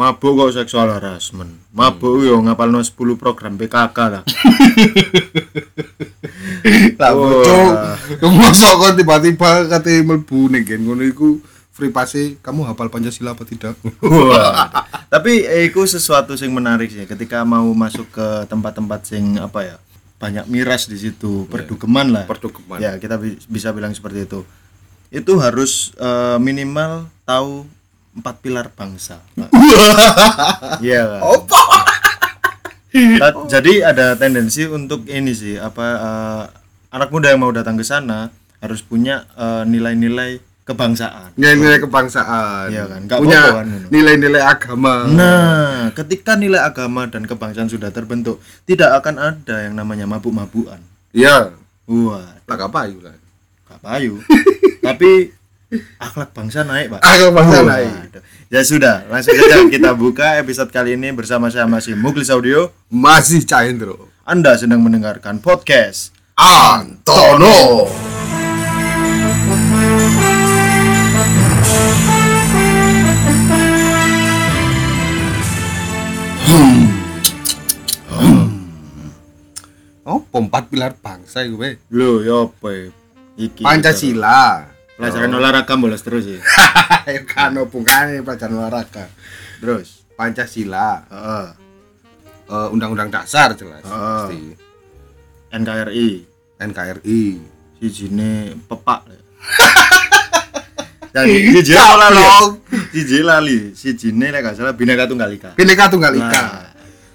Mabuk kok seksual harassment. Mabuk yo ngapalno 10 program PKK lah. Lah Wah. bocok. Mosok kok tiba-tiba kate mlebu ning gen ngono iku free pass kamu hafal Pancasila apa tidak? Tapi eh, itu sesuatu yang menarik sih ketika mau masuk ke tempat-tempat sing apa ya banyak miras di situ perdugeman lah. Perdugeman. Ya kita bi- bisa bilang seperti itu. Itu harus eh, minimal tahu empat pilar bangsa. Iya. Ta- Jadi ada tendensi untuk ini sih apa eh, anak muda yang mau datang ke sana harus punya eh, nilai-nilai kebangsaan. Nilai-nilai kebangsaan. Iya kan, nggak Punya kan, ngono. nilai-nilai agama. Nah, ketika nilai agama dan kebangsaan sudah terbentuk, tidak akan ada yang namanya mabuk-mabukan. Iya. Wah, Tak apa lah. gak payu. Tapi akhlak bangsa naik, Pak. Akhlak bangsa Wah, naik. aduh. Ya sudah, langsung saja kita buka episode kali ini bersama saya masih Muglis Audio. Masih Cahendro. Anda sedang mendengarkan podcast Antono. Oh, empat pilar bangsa itu, be. Loh, ya apa? Iki. Pancasila. Pelajaran olahraga bolos terus ya. Ayo kan hubungannya pelajaran olahraga. Terus. Pancasila, Heeh. eh, Undang-Undang Dasar jelas, Ah. pasti. NKRI. NKRI. sijine pepak dan siji lali siji lali sijine lek gak salah bineka tunggal ika Bineka Tunggal Ika. Nah.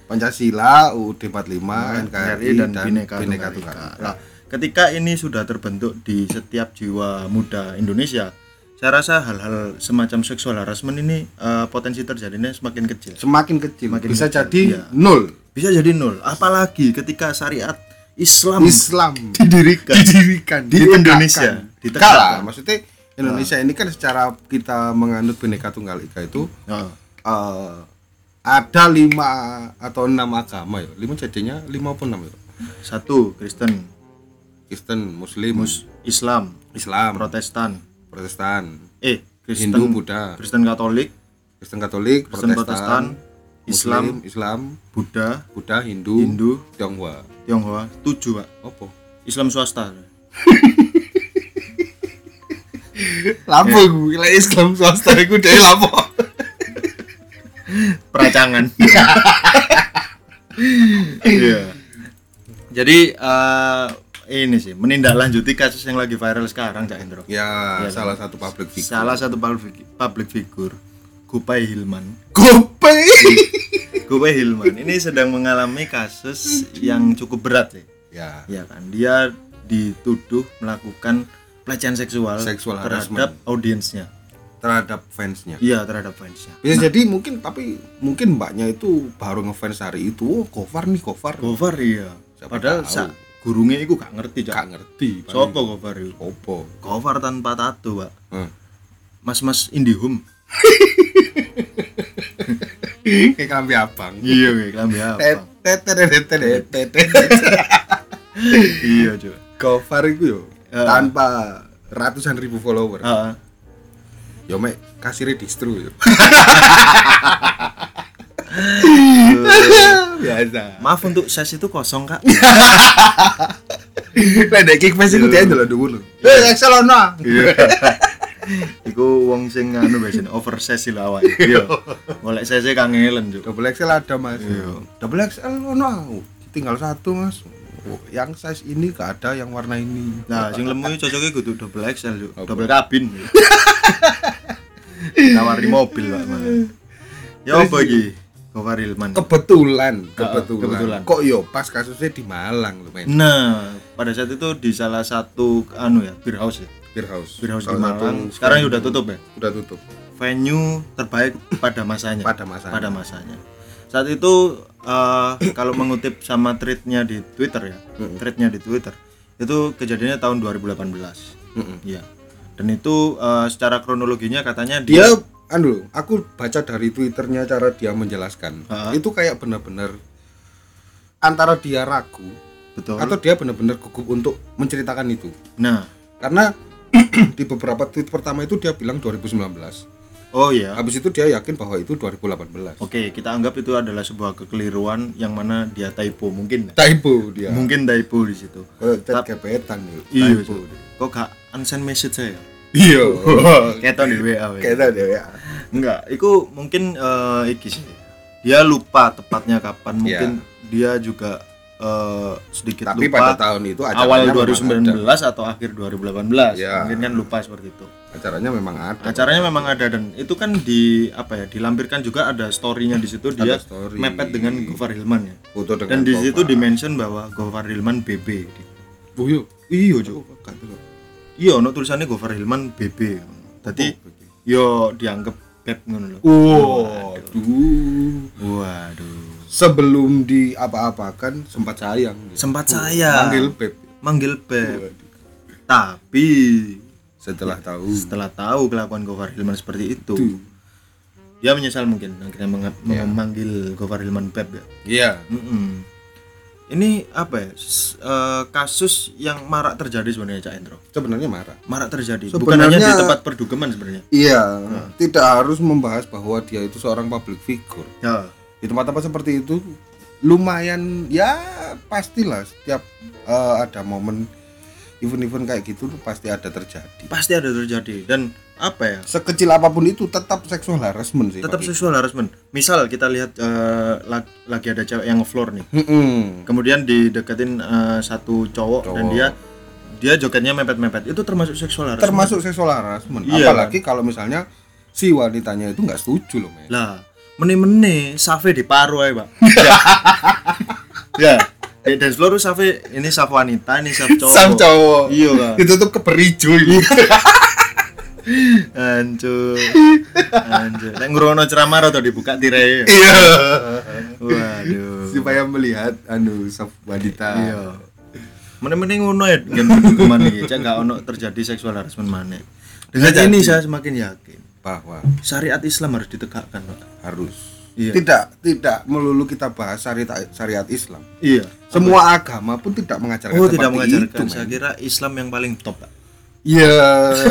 Pancasila, UUD 45, NKRI, dan, bineka, Bineka tunggal Ika. Nah, ketika ini sudah terbentuk di setiap jiwa muda Indonesia saya rasa hal-hal semacam seksual harassment ini eh, potensi terjadinya semakin kecil Semakin kecil, Semakin bisa kecil, jadi iya. nol. bisa jadi nol apalagi ketika syariat Islam Islam didirikan didirikan Di. Indonesia, ditegakkan. Enggak lah, maksudnya Indonesia ini kan secara kita menganut Bineka Tunggal Ika itu Nah, eh, ada lima atau enam agama ya. Lima jadinya lima apa enam ya? satu Kristen Kristen, Muslim, Mus- Islam. Islam, Protestan. Protestan, eh Kristen Hindu, Buddha, Kristen Katolik. Kristen Katolik, Kristen Protestan, Protestan, Islam, Muslim, Islam, Buddha. Buddha, Hindu, Hindu. Tionghoa. Tionghoa. Tujuh pak. Apa? Islam swasta. Lapo gue, lek Islam swasta iku dhewe lapo? peracangan. Iya. Jadi eh, ini sih menindaklanjuti kasus yang lagi viral sekarang Cak Hendro Ya, Iya, salah satu public figure. salah satu public, public figure Kupai Hilman. Gope. Kupai Hilman ini sedang mengalami kasus yang cukup berat sih. Ya, ya kan dia dituduh melakukan pelecehan seksual, Seksual terhadap audiensnya. Terhadap fansnya. iya terhadap fansnya. Bisa jadi mungkin tapi mungkin mbaknya itu baru ngefans hari itu. Oh, Gofar nih, Gofar. Gofar iya. Siapa padahal sa gurungnya itu gak ngerti Gak Cak. ngerti. sopo Gofar itu Opo. Gofar tanpa tato pak Hmm. mas-mas Indihome Kayak klambi abang. iya kayak kelambi apa Tetetetetetetet. iya coba Gofar itu yo Heeh. tanpa ratusan ribu follower. Heeh. Yo mek kasirnya distro yo. Biasa. maaf untuk ses itu kosong kak Lah nek kickfest iku dia ndelok dulu. Eh, Excel ono. iya Iku wong sing anu biasanya oversize lah awak. Iya. Golek sese kangelen juk. Double XL ada mas. Iya. Double XL ono. Tinggal satu mas. Oh, yang size ini gak ada yang warna ini. Nah, sing lemu cocoknya kudu double XL juk. Apa? Double kabin. Nawari mobil Pak. Ya apa iki? Gofar Hilman. Kebetulan, kebetulan. kebetulan. Kok yo pas kasusnya di Malang men. Nah, pada saat itu di salah satu anu ya, beer house ya. Beer House. Beer house di Salah Malang. Sekarang ya venue. udah tutup ya. Udah tutup. Venue terbaik pada masanya. Pada masanya. Pada masanya. Saat itu eh, kalau mengutip sama tweetnya di Twitter ya, tweetnya di Twitter itu kejadiannya tahun 2018. Mm-mm. Iya. Dan itu eh, secara kronologinya katanya Dia dia, anu, aku baca dari Twitternya cara dia menjelaskan. Ha? Itu kayak benar-benar antara dia ragu betul. atau dia benar-benar gugup untuk menceritakan itu. Nah, Karena di beberapa tweet pertama itu dia bilang 2019. Oh iya. habis itu dia yakin bahwa itu 2018 Oke, kita anggap itu adalah sebuah kekeliruan yang mana dia typo mungkin. typo dia Mungkin typo di situ. Eh, chat gebetan nih Iya. typo Kok gak unsend message saya? Iya Keton di WA. kayaknya dia ya Enggak, itu mungkin eh, iki sih. Dia lupa tepatnya kapan. Mungkin dia juga eh, sedikit tapi lupa pada tahun itu awal acaranya memang 2019 ada. atau akhir 2018. Ya. Mungkin kan lupa seperti itu. acaranya memang ada Acaranya memang ada dan itu kan di apa ya? Dilampirkan juga ada story-nya di situ dia story. mepet dengan Gofar Hilman ya. foto dengan Dan di situ dimention bahwa Gofar Hilman BB. oh iya Iya, Cuk. Oh. Iya, ono tulisannya Gofar Hilman BB. Tadi yo dianggap beb ngono lho. Waduh. Waduh. Sebelum di apa-apakan sempat sayang. dia. Sempat saya Panggil Beb. manggil beb. Tapi Setelah tahu. setelah tahu kelakuan Gofar Hilman seperti itu, Tuh. dia menyesal mungkin akhirnya menge- memanggil Gofar Hilman beb ya. Iya. Mm-mm. Ini apa ya? s- eh, kasus yang marak terjadi sebenarnya Cak Endro. Sebenarnya marah. Marak terjadi. Bukan hanya Sebenarnya- di tempat perdugeman sebenarnya. Iya. Tidak harus membahas bahwa dia itu seorang public figure. Ya. Di tempat-tempat seperti itu lumayan ya pastilah setiap eh, ada momen event-event kayak gitu pasti ada terjadi. Pasti ada terjadi dan apa ya? Sekecil apa pun itu tetap seksual harassment sih. tetap seksual harassment. Misal kita lihat eh, lag- lagi ada cewek yang ngefloor nih. Mm-mm. Kemudian dideketin eh, satu cowok, dan Cowok. dia dia jogetnya mepet-mepet. Itu termasuk seksual harassment. termasuk seksual harassment Iya, apalagi kalau misalnya si wanitanya itu nggak setuju loh men lah, meni-meni Safe di paru aja, Pak. ya. Di dance floor Safe ini Saf wanita, ini Saf cowok. Sam cowok Iya, Pak. itu tuh keberijo ini Hancur. Hancur. Nek ngrono ceramah atau dibuka tirai. iya Waduh. supaya melihat anu wanita Iya. Mending-mending ngono ya dengan hukuman iki, cek gak ono terjadi seksual harassment mana. Dengan Bisa ini jadi. saya semakin yakin bahwa syariat Islam harus ditegakkan, Pak. harus Iya. tidak tidak melulu kita bahas syariat syariat Islam Iya. semua agama pun tidak mengajarkan Oh, tidak mengajarkan. itu, saya kira Islam yang paling top, Pak. Iya.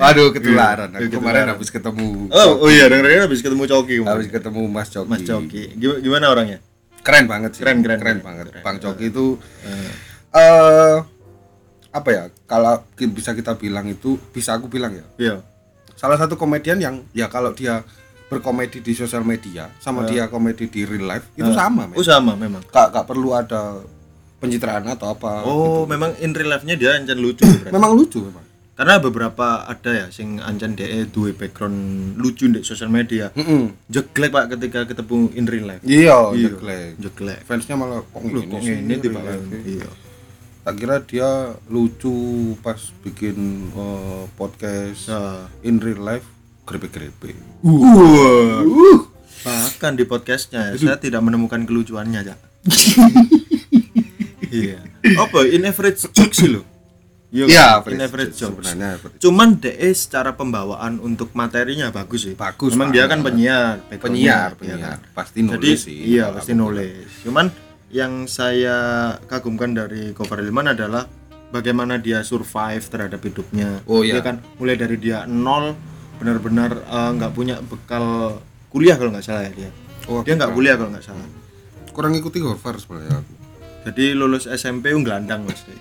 Aduh ketularan. Aku Iya, kemarin ketularan. habis ketemu Oh, oh iya, dengerin habis ketemu Coki. kemarin. habis ketemu Mas Coki. Mas Coki. Gimana, orangnya? Keren banget sih. Keren, keren, keren keren. banget. Keren. Bang Coki itu eh apa ya? Kalau bisa kita bilang itu bisa aku bilang ya. Iya. Salah satu komedian yang ya kalau dia berkomedi di sosial media sama dia komedi di real life itu sama, men. Oh, sama memang. Kak, kak perlu ada pencitraan atau apa. Oh, memang in real life-nya dia ancen lucu berarti. Memang lucu memang. Karena beberapa ada ya sing ancen DE duwe background lucu di sosial media. Mm-mm. Jeglek Pak ketika ketemu in real life. Iya, Iya. jeglek. Jeglek. fansnya malah kok Loh, gini kok tiba real life-nya. Iya. tak kira dia lucu pas bikin eh, podcast Nah, in real life grepe-grepe Uh. Bahkan di podcastnya saya tidak menemukan kelucuannya, Cak. Iya. Apa in average joke sih lo? Iya, in average joke. sebenarnya. Cuman DE secara pembawaan untuk materinya bagus sih. Bagus Memang dia kan penyiar, penyiar iya penyiar kan? pasti nulis Jadi sih iya pasti nulis. Cuman yang saya kagumkan dari Gofar Hilman adalah bagaimana dia survive terhadap hidupnya. Oh, iya. Dia kan mulai dari dia nol benar-benar eh, nggak punya bekal kuliah kalau nggak salah ya dia. Oh, dia nggak kuliah kalau nggak salah. kurang ikuti Gofar sebenarnya aku Jadi lulus SMP gelandang mas.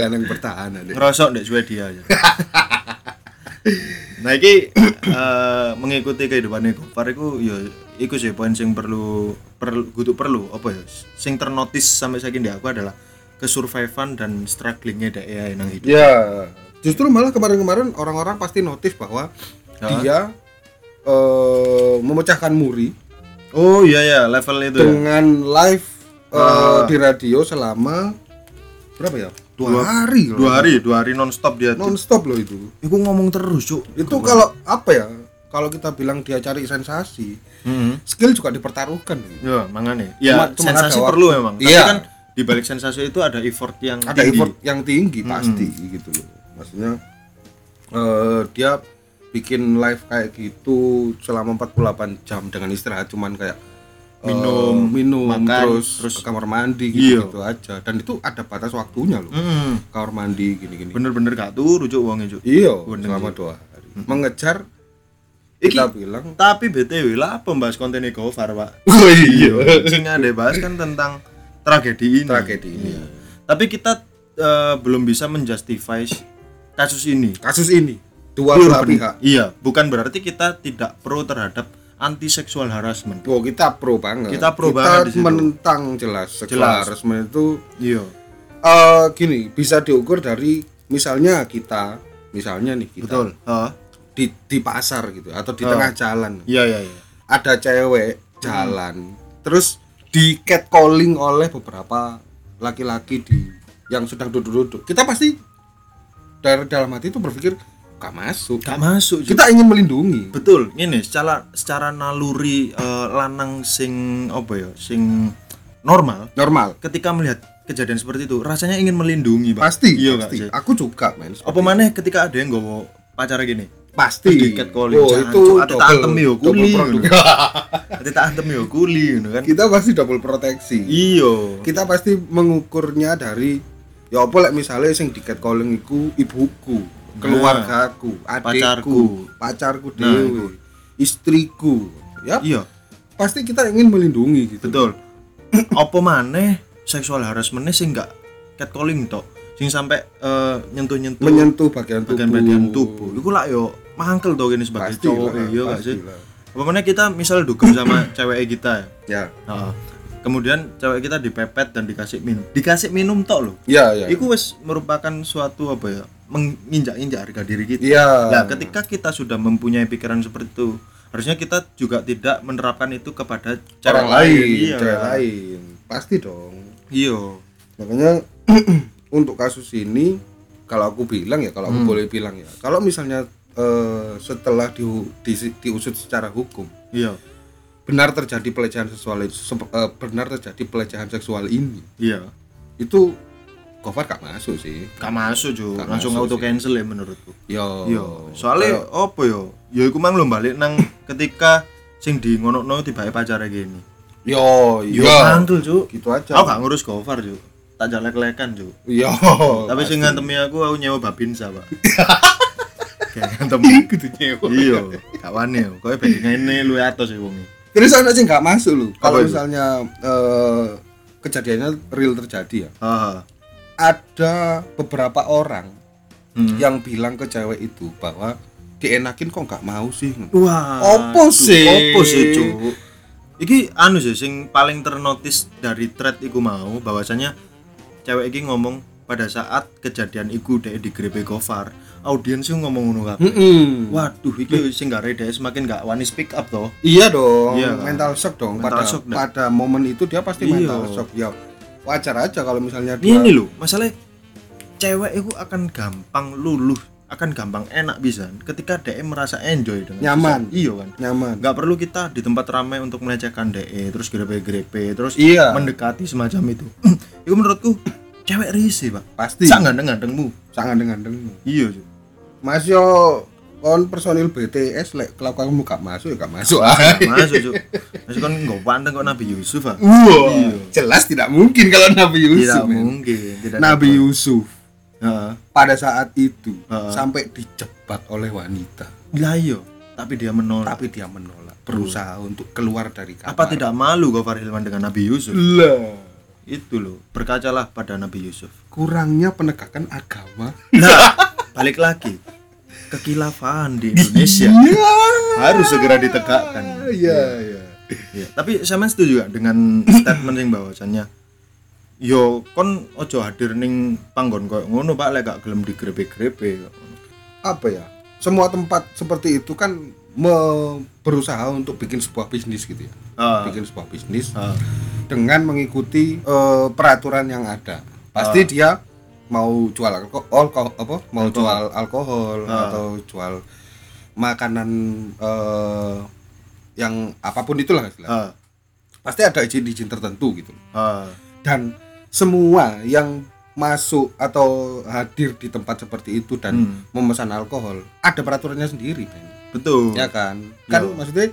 yang pertahanan deh Ngerosok deh Swedia aja. nah iki eh, mengikuti kehidupannya Gofar itu ya iku sih poin sing perlu perlu kudu perlu apa ya sing ternotis sampai saiki di aku adalah kesurvivan dan strugglingnya dek ya nang hidup ya justru malah kemarin-kemarin orang-orang pasti notice bahwa dia eh, memecahkan muri oh iya ya level itu ya dengan live eh, Ah. di radio selama berapa ya dua, hari loh. dua hari dua hari nonstop dia tuh non stop loh itu Iku ngomong terus cuk itu kalau apa ya kalau kita bilang dia cari sensasi Mhm. skill juga dipertaruhkan ya mangane ya Cuma- cuma sensasi waktu. perlu memang tapi Iya. kan di balik sensasi itu ada effort yang ada tinggi. effort yang tinggi pasti gitu loh maksudnya eh, dia bikin live kayak gitu selama 48 jam dengan istirahat cuman kayak minum, eh, minum makan, terus, terus- ke kamar mandi Iya. gitu, gitu aja. Dan itu ada batas waktunya loh. Hmm, kamar mandi gini-gini. Bener-bener gak turu cuk wongnya cuk. Iya selama dua hari. Mengejar Iki- kita bilang tapi BTW lah pembahas konten Gofar pak? Oh iya. Sing ada bahas kan tentang tragedi ini. Tragedi ini. Iya. tapi kita eh, belum bisa menjustify kasus ini. Kasus ini dua belah pihak iya bukan berarti kita tidak pro terhadap anti seksual harassment Oh kita pro banget. Kita pro banget di situ. menentang jelas seksual Jelas. harassment itu iya eh gini bisa diukur dari misalnya kita misalnya nih kita betul Heeh. di di pasar gitu atau di Oh. tengah jalan iya iya iya ada cewek jalan terus di catcalling oleh beberapa laki-laki di yang sedang duduk-duduk kita pasti dari dalam hati itu berpikir gak masuk. Gak masuk kita ingin melindungi. Betul. Ini secara secara naluri eh, lanang sing apa ya sing normal. Normal. Ketika melihat kejadian seperti itu rasanya ingin melindungi Pak. pasti iya gak pasti. Sih aku juga men apa mana ketika ada yang nggawa pacara gini? Pasti. Terus di catcalling, oh jangan, itu ate tak antem yo kuli, nanti tak antem yo kuli kan. Kita pasti double proteksi. Iyo. Kita pasti mengukurnya dari ya apa lek misalnya sing di catcalling iku ibuku keluargaku adikku pacarku. pacarku Nah, dewe istriku. Ya iya. Pasti kita ingin melindungi gitu. Betul. Apa maneh seksual harassmentnya sih enggak catcalling tok sing sampai eh, nyentuh-nyentuh. Menyentuh bagian tubuh bagian-bagian tubuh. iku lah yo mangkel to gini sebagai pasti cowok lah, iya gak sih? Apa maneh kita misal dugem sama cewek kita ya? Ya. Heeh. kemudian cewek kita dipepet dan dikasih minum dikasih minum tok loh ya ya. Iku wis merupakan suatu apa ya menginjak-injak harga diri kita. Iya. Nah, ketika kita sudah mempunyai pikiran seperti itu, harusnya kita juga tidak menerapkan itu kepada orang lain Iya. cewek lain pasti dong Iya. makanya untuk kasus ini kalau aku bilang ya kalau aku boleh bilang ya kalau misalnya eh, setelah di, di, diusut secara hukum Iya. benar terjadi pelecehan seksual itu eh, benar terjadi pelecehan seksual ini Iya. itu Gofar gak masuk sih Gak masuk, Ju. Gak Langsung masuk auto sih. cancel ya menurutku. yo Iya. Soalnya apa ya? Ya iku mang lo balik nang ketika sing di ngono-ngono tiba pacare gini. yo Yo iya mangkel, Ju. gitu aja Aku gak ngurus Gofar, Ju. Tak jalek-lekan, Ju. yo Tapi sing ngantemi aku aku nyewa babinsa, Pak. Kayak ngantem gitu nyewa iya gak wani yo kowe bandingan ini lu atas ya wongi terus ada sih gak masuk lu kalau misalnya eh, kejadiannya real terjadi ya haha ada beberapa orang Hmm. yang bilang ke cewek itu bahwa dienakin kok nggak mau sih wah Opo sih? opo sih cuk iki anu sih sing paling ternotis dari thread iku mau bahwasanya cewek iki ngomong pada saat kejadian iku dek di grepe Gofar audiens sih ngomong ngono kabeh Mm-mm. waduh iki sing gak semakin gak wani speak up toh iya dong Iya kan? mental shock dong pada Mental shock, dah. pada momen itu dia pasti Iya. mental shock ya wajar aja kalau misalnya dia ini lho masalah cewek itu akan gampang luluh akan gampang enak bisa ketika DM merasa enjoy dengan Nyaman. sesuatu. iya kan nyaman nggak perlu kita di tempat ramai untuk melecehkan DE terus grepe-grepe terus Iya. mendekati semacam itu itu menurutku cewek risih pak pasti sak gandeng-gandengmu sangat dengan dengan iya Cuk. mas yo kon personil BTS lek kelakuanmu gak masuk ya gak masuk ah. Nggak masuk cuk. Masih kan nggak pandang kok Nabi Yusuf ah. Wah, jelas tidak mungkin kalau Nabi Yusuf tidak men. mungkin tidak Nabi Yusuf Heeh. pada saat itu Heeh. sampai dijebak oleh wanita. Lah iya tapi dia menolak. Tapi dia menolak berusaha untuk keluar dari kamar apa tidak malu Gofar Hilman dengan Nabi Yusuf? Lah. Itu loh berkacalah pada Nabi Yusuf. Kurangnya penegakan agama. Nah balik lagi kekilafahan di Indonesia. Harus segera ditegakkan. Iya iya. Iya, tapi saya setuju juga dengan statement yang bahwasannya yo kon ojo hadir ning panggon koyo ngono Pak lek gak gelem digrepe-grepe. apa ya? Semua tempat seperti itu kan me- berusaha untuk bikin sebuah bisnis gitu ya. Ah, bikin sebuah bisnis ah, dengan mengikuti eh, peraturan yang ada. Pasti dia mau jual alkohol ko- apa mau jual alkohol Ah. atau jual makanan eh, yang apa pun itulah istilah. ah, pasti ada izin-izin tertentu gitu ah. dan semua yang masuk atau hadir di tempat seperti itu dan Hmm. memesan alkohol ada peraturannya sendiri. Betul. ya kan kan Iya. maksudnya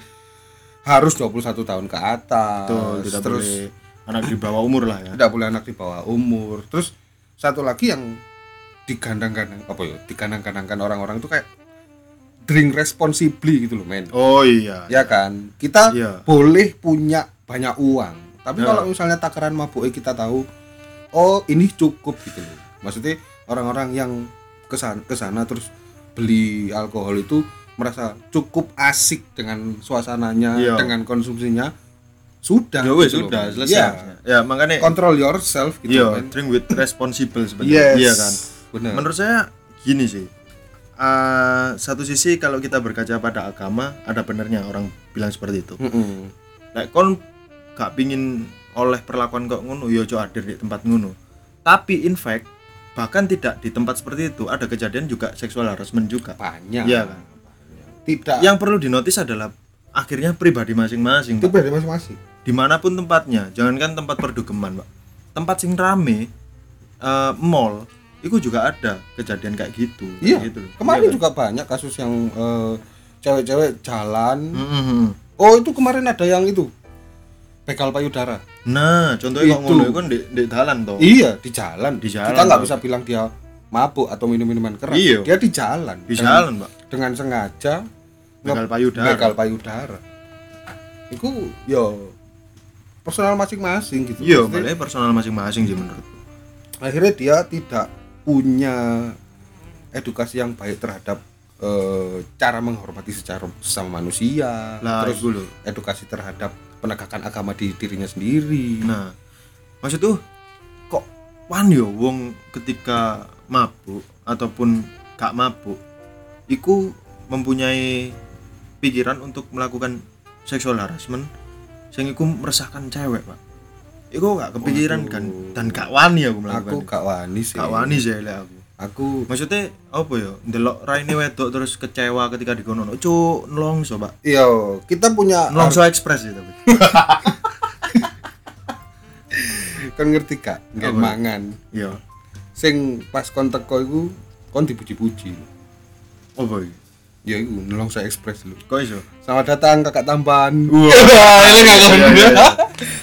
harus 21 tahun ke atas Betul, tidak terus boleh anak di bawah umur lah ya. tidak boleh anak di bawah umur terus satu lagi yang digandang-gandang apa ya digandang-gandangkan orang-orang itu kayak drink responsibly gitu loh men Oh iya. ya kan kita Iya. boleh punya banyak uang tapi Ya. kalau misalnya takaran mabuk kita tahu oh ini cukup gitu loh maksudnya orang-orang yang ke sana ke sana terus beli alkohol itu merasa cukup asik dengan suasananya Iya. dengan konsumsinya sudah Ya wes gitu sudah selesai. ya, Ya, makanya control yourself gitu iya, men. drink with responsible sebenarnya. yes Iya kan. benar Menurut saya gini sih. Eh, satu sisi kalau kita berkaca pada agama ada benernya orang bilang seperti itu. Mm-mm. Like kon gak pingin oleh perlakuan kok ngono ya ojo hadir di tempat ngono. Tapi in fact bahkan tidak di tempat seperti itu ada kejadian juga seksual harassment juga. banyak Iya kan. tidak Yang perlu dinotis adalah akhirnya pribadi masing-masing. Pak. beda masing-masing Di mana pun tempatnya, jangankan tempat perdugeman, Pak. Tempat sing rame, eh, mall, itu juga ada kejadian kayak gitu. kayak iya gitu loh. kemarin Iya kan? juga banyak kasus yang eh, cewek-cewek jalan Mhm. oh itu kemarin ada yang itu begal payudara Nah, contohnya kok Itu. ngono kan di, di jalan toh. iya di jalan Di jalan, kita nggak bisa bilang dia mabuk atau minum minuman keras Iya. dia di jalan Di Dengan- jalan, Pak. dengan sengaja Begal payudara. begal payudara itu yo personal masing-masing gitu Iya, malah personal masing-masing sih menurutku. akhirnya dia tidak punya edukasi yang baik terhadap eh, cara menghormati secara sesama manusia Lah, terus loh. edukasi terhadap penegakan agama di dirinya sendiri Nah, maksud tuh kok wan yo wong ketika mabuk ataupun gak mabuk iku mempunyai pikiran untuk melakukan seksual harassment sing iku meresahkan cewek, Pak. Iku gak kepikiran Waduh. kan dan gak wani aku aku melakukan. gak wani sih gak wani sih lek aku. aku Maksudnya apa ya? Ndelok raine wedok terus kecewa ketika dikono. Cuk, nelongso, Pak. iya kita punya Nelongso ekspres ya tapi. kan ngerti kak nggak Apa? mangan Iya. sing pas kon teko iku kon dipuji-puji Apa iki? Ya iku nelongso ekspres lu Kok iso? selamat datang kakak tampan. Wah. ini nggak Iya, iya, iya.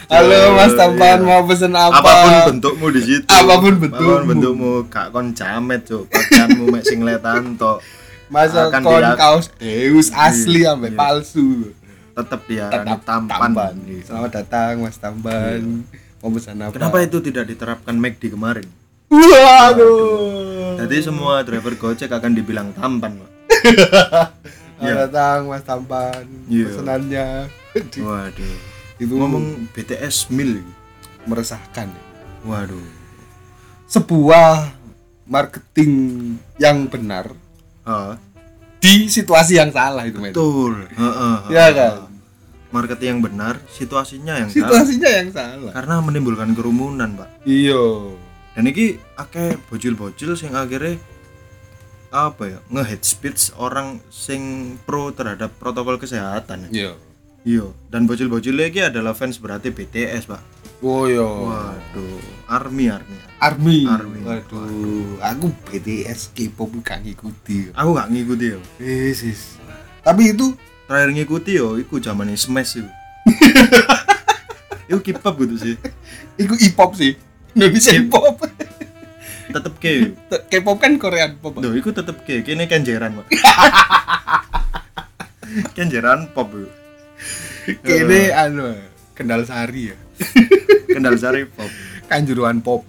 halo mas tampan. Iya. mau pesen apa? Apa pun bentukmu di situ. Apa pun bentukmu. apa pun bentukmu gak kon jamet cuk. Pakaianmu mek singletan tok. Masa Akan kon kaos Deus asli Iya, iya. palsu. Tetep dia tetap tampan, tampan. Selamat datang mas tampan. Mau pesan apa? Kenapa itu tidak diterapkan McD kemarin? Waduh. Jadi semua driver Gojek akan dibilang tampan Pak. selamat datang mas tampan Iya. pesanannya waduh. itu ngomong BTS mil meresahkan waduh. Sebuah marketing yang benar ah, di situasi yang salah itu betul. Heeh, heeh. Iya kan? marketing yang benar situasinya yang salah. Situasinya yang salah. Karena menimbulkan kerumunan pak. Iya. Dan ini akeh bocil-bocil sing akhirnya apa ya nge-hate speech orang sing pro terhadap protokol kesehatan. Ya. iya. Iya dan bocil-bocil lagi adalah fans berarti BTS pak. Oh iya. Waduh army army. Army. Army. waduh aku BTS K-pop gak ngikuti. Aku gak ngikuti ya Yesus tapi itu terakhir ngikuti yo iku zaman smash itu itu K-pop gitu sih. Itu hip-hop sih. Indonesia hip-hop tetep ke K-pop kan Korean pop Duh, iku tetep ke kene kenjeran pak. Kenjeran pop yo. kene anu Kendal Sari ya. Kendal sari pop. Kanjuruhan pop.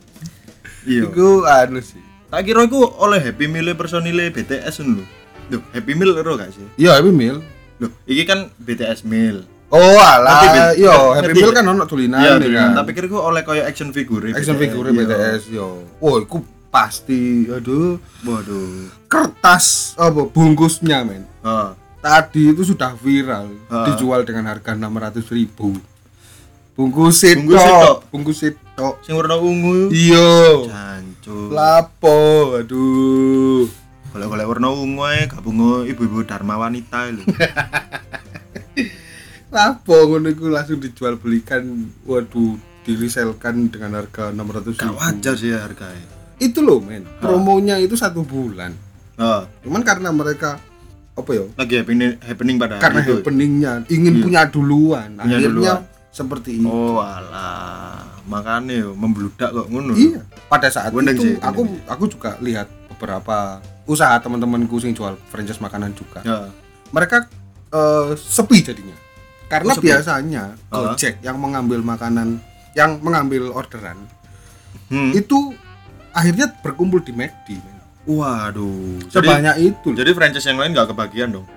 Iya. Itu anu sih. Tak kira iku oleh Happy Meal personile BTS lho. Duh, Happy Meal ero gak sih? Iya Happy Meal. Loh, iki kan BTS Meal. Oh alah Ben? yo Happy Meal kan ono tulinan ya kan tapi kira ku oleh koyo action figure. action figure Iya. BTS yo oh iku pasti aduh Waduh. kertas apa bungkusnya men Heeh. tadi itu sudah viral Ha. dijual dengan harga 600.000 ribu bungkus itu Bungkus itu Sing warna ungu. iya Jancu. lapo aduh Golek-golek warna ungu ae gabung ibu-ibu Dharma wanita lho. lapo ngono iku langsung dijual belikan waduh diriselkan dengan harga 600.000 Gak ribu. Wajar sih harganya. itu loh men. Promonya itu satu bulan. Heeh. cuman karena mereka apa ya? Lagi happening happening pada karena itu. happeningnya ingin Iya. punya duluan. Punya akhirnya duluan. seperti itu. oh alah. Makanya yo membludak kok ngono. Iya. Pada saat Bener itu sih, aku aku juga lihat beberapa usaha teman-temanku yang jual franchise makanan juga. Ya. Mereka eh, sepi jadinya karena Oh, biasanya Ah. Gojek yang mengambil makanan yang mengambil orderan hmm. itu akhirnya berkumpul di McD waduh. Jadi, sebanyak itu. jadi franchise yang lain nggak kebagian dong?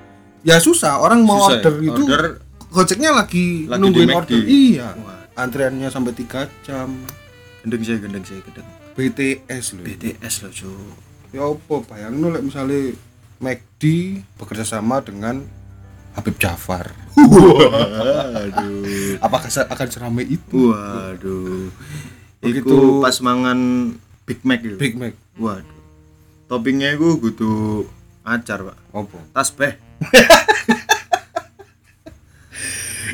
Ya susah orang mau Susah ya? order itu order Gojeknya lagi, Lagi nungguin order. Iya. Wah antriannya sampai tiga jam. Gendeng sih gendeng sih gendeng. BTS loh. BTS loh cu ya apa bayang lek misalnya McD bekerja sama dengan Habib Jafar. Waduh. Apakah akan seramai itu? Waduh. Begitu- Iku pas mangan Big Mac itu. Big Mac. Waduh. Toppingnya itu kudu acar pak. Apa? Tasbih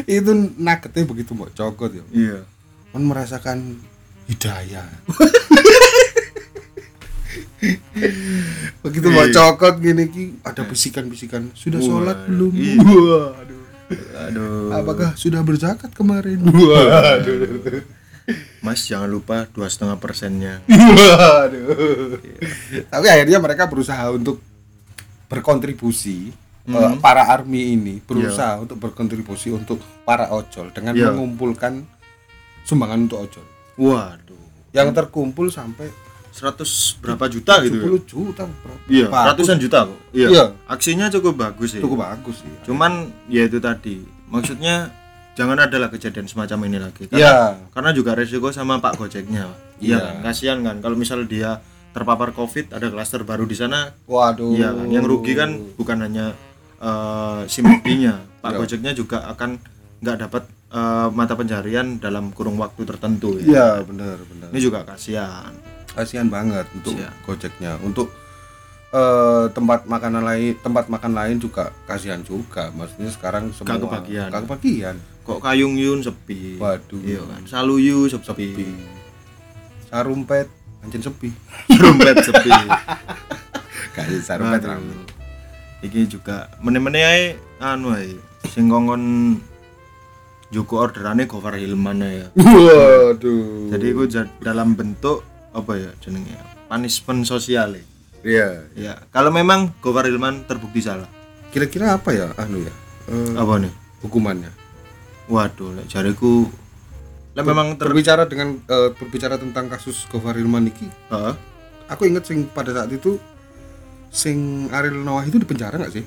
itu nuggetnya begitu mau cokot ya. Iya. Kan merasakan hidayah begitu mau Iya. cokot gini ki ada bisikan-bisikan. Sudah Wah, sholat belum? Iya. waduh. Aduh. Apakah sudah berzakat kemarin? Waduh. Mas jangan lupa dua setengah persennya. Waduh. Tapi akhirnya mereka berusaha untuk berkontribusi Hmm. eh, para army ini berusaha untuk berkontribusi untuk para ojol dengan Iya. mengumpulkan sumbangan untuk ojol. Waduh. Yang terkumpul sampai 100 berapa juta gitu ya? 70 juta berapa? Iya Bagus. ratusan juta kok. Iya. Iya. aksinya cukup bagus sih. Cukup bagus sih cuman ya itu tadi. Maksudnya jangan ada lah kejadian semacam ini lagi. Iya. karena, karena juga resiko sama pak gojeknya. Iya. iya. kan? Kasihan kan kalau misal dia terpapar covid ada klaster baru di sana waduh. iya kan? Yang rugi kan bukan hanya eh, si McD-nya pak Iya. gojeknya juga akan nggak dapat eh, mata pencarian dalam kurung waktu tertentu ya iya benar benar. Ini juga kasihan kasihan banget untuk Kasihan. gojeknya. Untuk eh, tempat makanan lain tempat makan lain juga kasihan juga. Maksudnya sekarang semua kebagian. gak kebagian. Kok Kayung Yun sepi? Waduh. iya kan? Saluyu sepi, sepi. Sarumpet anjing sepi. Dompet sepi. Gak sih sarumpet rame. Iki juga meneh-meneh ae anu ae sing ngongkon Joko orderane Gofar Hilman ya. Waduh. Jadi ja- dalam bentuk apa ya jenenge punishment sosial ya iya. Ya kalau memang Gofar Hilman terbukti salah. Kira-kira apa ya anu ya eh, apa nih? hukumannya? Waduh lek jariku lek memang ter berbicara dengan eh, berbicara tentang kasus Gofar Hilman iki Heeh. aku inget sing pada saat itu sing Ariel Noah itu di penjara nggak sih?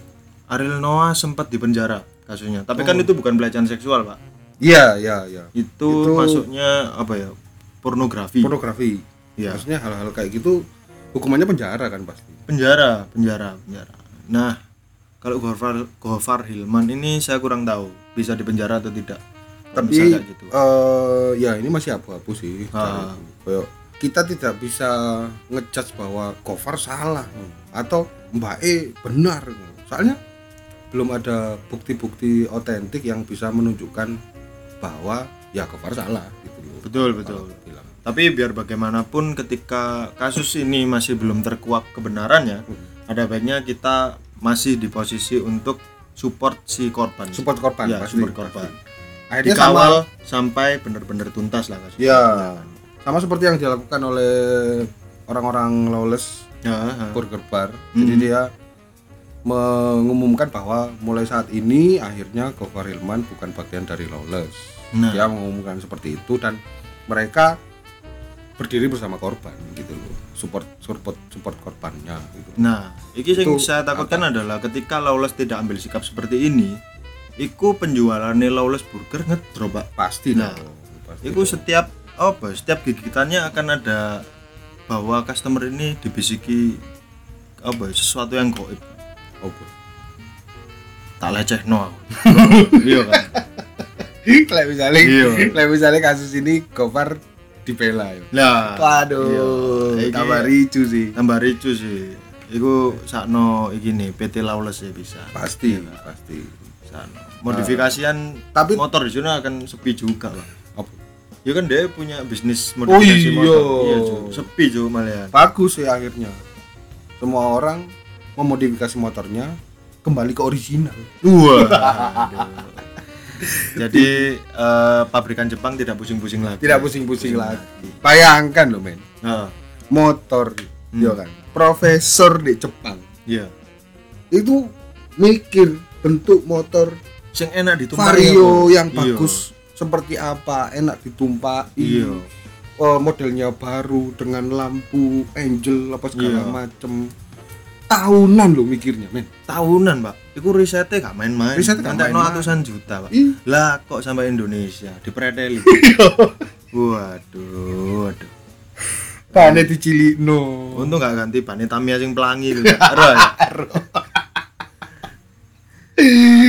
Ariel Noah sempat dipenjara kasusnya. Tapi kan itu bukan pelecehan seksual pak. Iya iya iya. Itu, Itu- masuknya apa ya pornografi. Pornografi Iya. maksudnya hal-hal kayak gitu hukumannya penjara kan pasti. Penjara penjara penjara. Nah kalau Gofar Gofar Hilman ini saya kurang tahu bisa dipenjara atau tidak. Tapi gitu. eh ya ini masih abu-abu sih. Ah. Kayak kita tidak bisa ngejudge bahwa Gofar salah atau Mbak E benar. Soalnya belum ada bukti-bukti otentik yang bisa menunjukkan bahwa ya Gofar salah gitu. Betul betul. Tapi biar bagaimanapun ketika kasus ini masih belum terkuak kebenarannya ada baiknya kita masih di posisi untuk support si korban support korban ya, pasti, support korban pasti. akhirnya sama dikawal sampai benar-benar tuntas lah kasus ya sama seperti yang dilakukan oleh orang-orang lawless ya. Burger Bar. Jadi dia mengumumkan bahwa mulai saat ini akhirnya Gofar Hilman bukan bagian dari Lawless. Nah. Dia mengumumkan seperti itu dan mereka berdiri bersama korban gitu loh. Support support support korbannya gitu. Nah, iki yang Itu saya takutkan adalah ketika Lawless tidak ambil sikap seperti ini, iku penjualannya Lawless Burger ngedrop. Pasti Nah, dong. Pasti Iku setiap apa? Setiap gigitannya akan ada bahwa customer ini dibisiki apa? Sesuatu yang goib. dong. Oke. Tak leceh no. iya kan. Kayak misalnya, kayak misalnya kasus ini Gofar dibela ya. Lah, Waduh, Iya. Tambah ricu sih. tambah ricu sih. Iku sakno iki nih PT Lawless ya bisa. Pasti, Iya. pasti. Sakno. Modifikasian Tapi- motor di sana akan sepi juga, Pak. Apa? Ya kan dia punya bisnis Oh modifikasi iya. motor. Iya, Cu. sepi cuy malah. bagus sih akhirnya semua orang memodifikasi motornya kembali ke original Wah. Jadi eh, pabrikan Jepang tidak pusing-pusing lagi. tidak pusing-pusing lagi bayangkan loh men Heeh. motor ya kan profesor di Jepang Iya. itu mikir bentuk motor Sing enak ditumpaki vario apa? yang Iya. bagus seperti apa enak ditumpaki Iya. oh, modelnya baru dengan lampu angel apa segala Iya. macem tahunan lo mikirnya men Tahunan, Pak. Iku risetnya gak main-main. Risetnya gak no main-main. ratusan juta, Pak. Ih. Lah kok sampai Indonesia dipreteli. waduh, waduh. pane dicilik no Untung gak ganti ban Tamiya sing pelangi lho. Ero ya.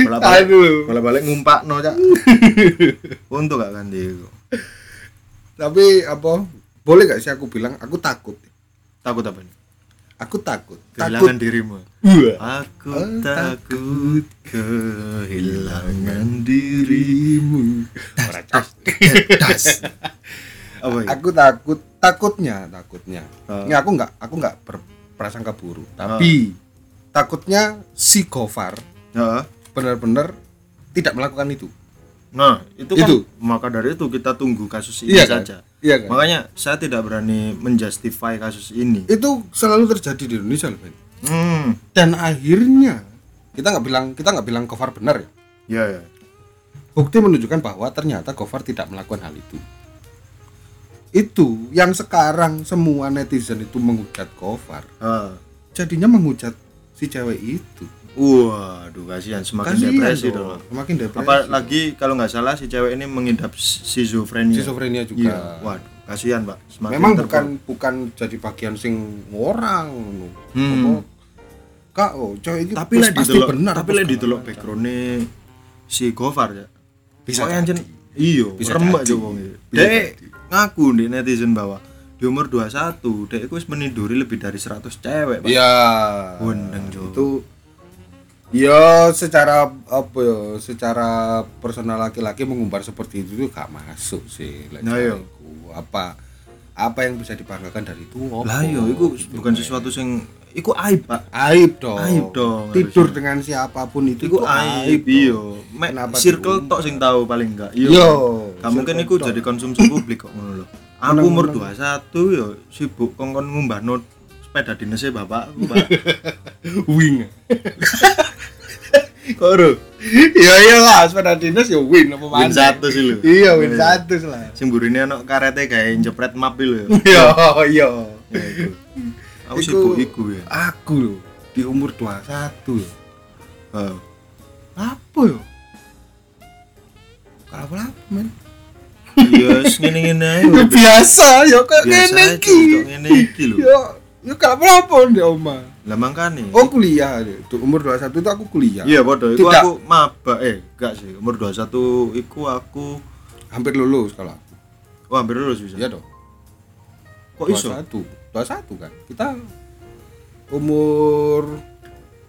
Bolak-balik aduh bolak-balik ngumpakno, Cak. Untung gak ganti iku. tapi apa boleh gak sih aku bilang aku takut Takut apa nih? Aku takut Kehilangan takut dirimu. Wah. Aku Oh, takut kehilangan dirimu. Ya? aku takut takutnya takutnya Ah. ini aku nggak aku nggak berprasangka buruk tapi takutnya si Gofar Heeh. benar-benar tidak melakukan itu Nah, itu kan Itu. maka dari itu kita tunggu kasus ini Iya kan? Iya kan Makanya saya tidak berani menjustify kasus ini. itu selalu terjadi di Indonesia loh men Hmm. dan akhirnya kita nggak bilang kita nggak bilang Gofar benar ya Ya ya. bukti menunjukkan bahwa ternyata Gofar tidak melakukan hal itu itu yang sekarang semua netizen itu menghujat Gofar Ah. jadinya menghujat si cewek itu Waduh, kasihan semakin Kasihan depresi dong. dong. semakin depresi Apalagi kalau nggak salah si cewek ini mengidap schizofrenia Iya. juga Waduh, kasihan, Pak. Semakin memang terpuruk. bukan bukan jadi bagian sing orang. Hmm. Kak oh cewek iki tapi pasti didelok benar tapi segala didelok backgroundnya si Gofar ya Bisa jadi. anjen iya Bisa jadi. aja wong Dek ngaku di netizen bahwa di umur 21 dek wis meniduri lebih dari 100 cewek Pak. Iya. Wendeng, Jo. Itu ya secara apa ya secara personal laki-laki mengumbar seperti itu tuh gak masuk sih Nah, iya. cariku. apa apa yang bisa dibanggakan dari itu apa? lah yo Gitu, bukan sesuatu sing iku aib Pak. Aib dong. Aib dong, tidur harusnya. dengan siapa pun itu iku aib dong. iyo Mek Kenapa circle tok sing tahu paling enggak? Yo, iya gak mungkin iku jadi konsumsi publik kok ngono lho. Aku umur 21 yo sibuk kongkon ngumbahno sepeda dinasnya bapakku Pak. Wing kok ro iya iya lah sepeda dinas ya win apa Win mana satu sih lu. iya win satu lah sing burine ana karete gawe jepret map lho ya. iya iya Ya, iku. Aku sibuk iku ya. aku loh di umur 21 loh Heeh. apa yo kalau apa men Iya, ngene-ngene ae. ya biasa yo kok ngene iki kok ngene iki yo yo kalau apa apa di oma Lah mangkane. oh kuliah tuh umur 21 itu aku kuliah Iya, padha iku Tidak. aku maba eh enggak sih. Umur 21 iku aku hampir lulus kalau aku wah hampir lulus bisa. iya dong Kok iso? 21 21 kan kita umur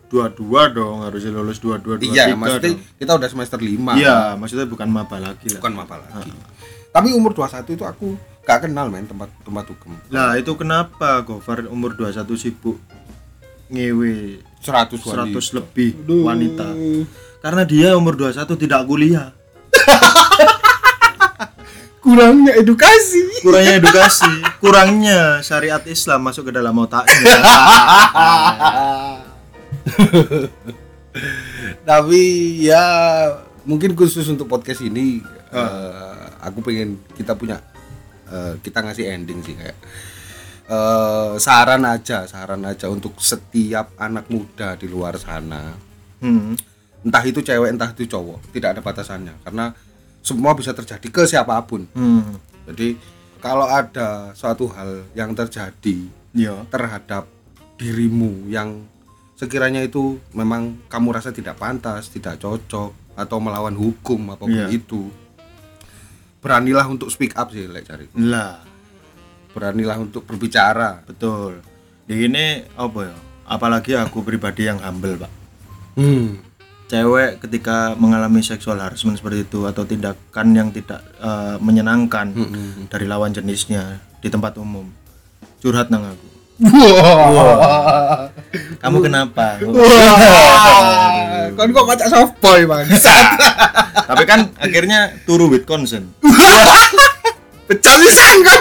Dua-dua dong, harusnya lulus dua-dua dua iya tiga maksudnya dong. kita udah semester 5 Iya, maksudnya bukan maba lagi lah. bukan maba lagi tapi umur 21 itu aku gak kenal men tempat tempat hukum Lah, itu kenapa Gofar umur 21 sibuk ngewe 100 100 wanita. lebih Aduh. wanita? Karena dia umur 21 tidak kuliah. kurangnya edukasi kurangnya edukasi kurangnya syariat Islam masuk ke dalam otaknya tapi ya mungkin khusus untuk podcast ini eh, aku pengen kita punya eh, kita ngasih ending sih kayak eh, saran aja saran aja untuk setiap anak muda di luar sana hmm. entah itu cewek entah itu cowok tidak ada batasannya karena semua bisa terjadi ke siapa pun Hmm. jadi kalau ada suatu hal yang terjadi ya terhadap dirimu yang sekiranya itu memang kamu rasa tidak pantas, tidak cocok atau melawan hukum apa pun Iya. itu. Beranilah untuk speak up sih lek cari. lah Beranilah untuk berbicara. betul. Di ini apa ya? Apalagi aku pribadi yang humble pak. Hmm. cewek ketika mengalami seksual harassment seperti itu atau tindakan yang tidak eh, menyenangkan Hmm. dari lawan jenisnya di tempat umum curhat nang aku. Wah. kamu kenapa? Kan kok macak soft boy bangsat tapi kan akhirnya turu with consent. Pecah lisan kan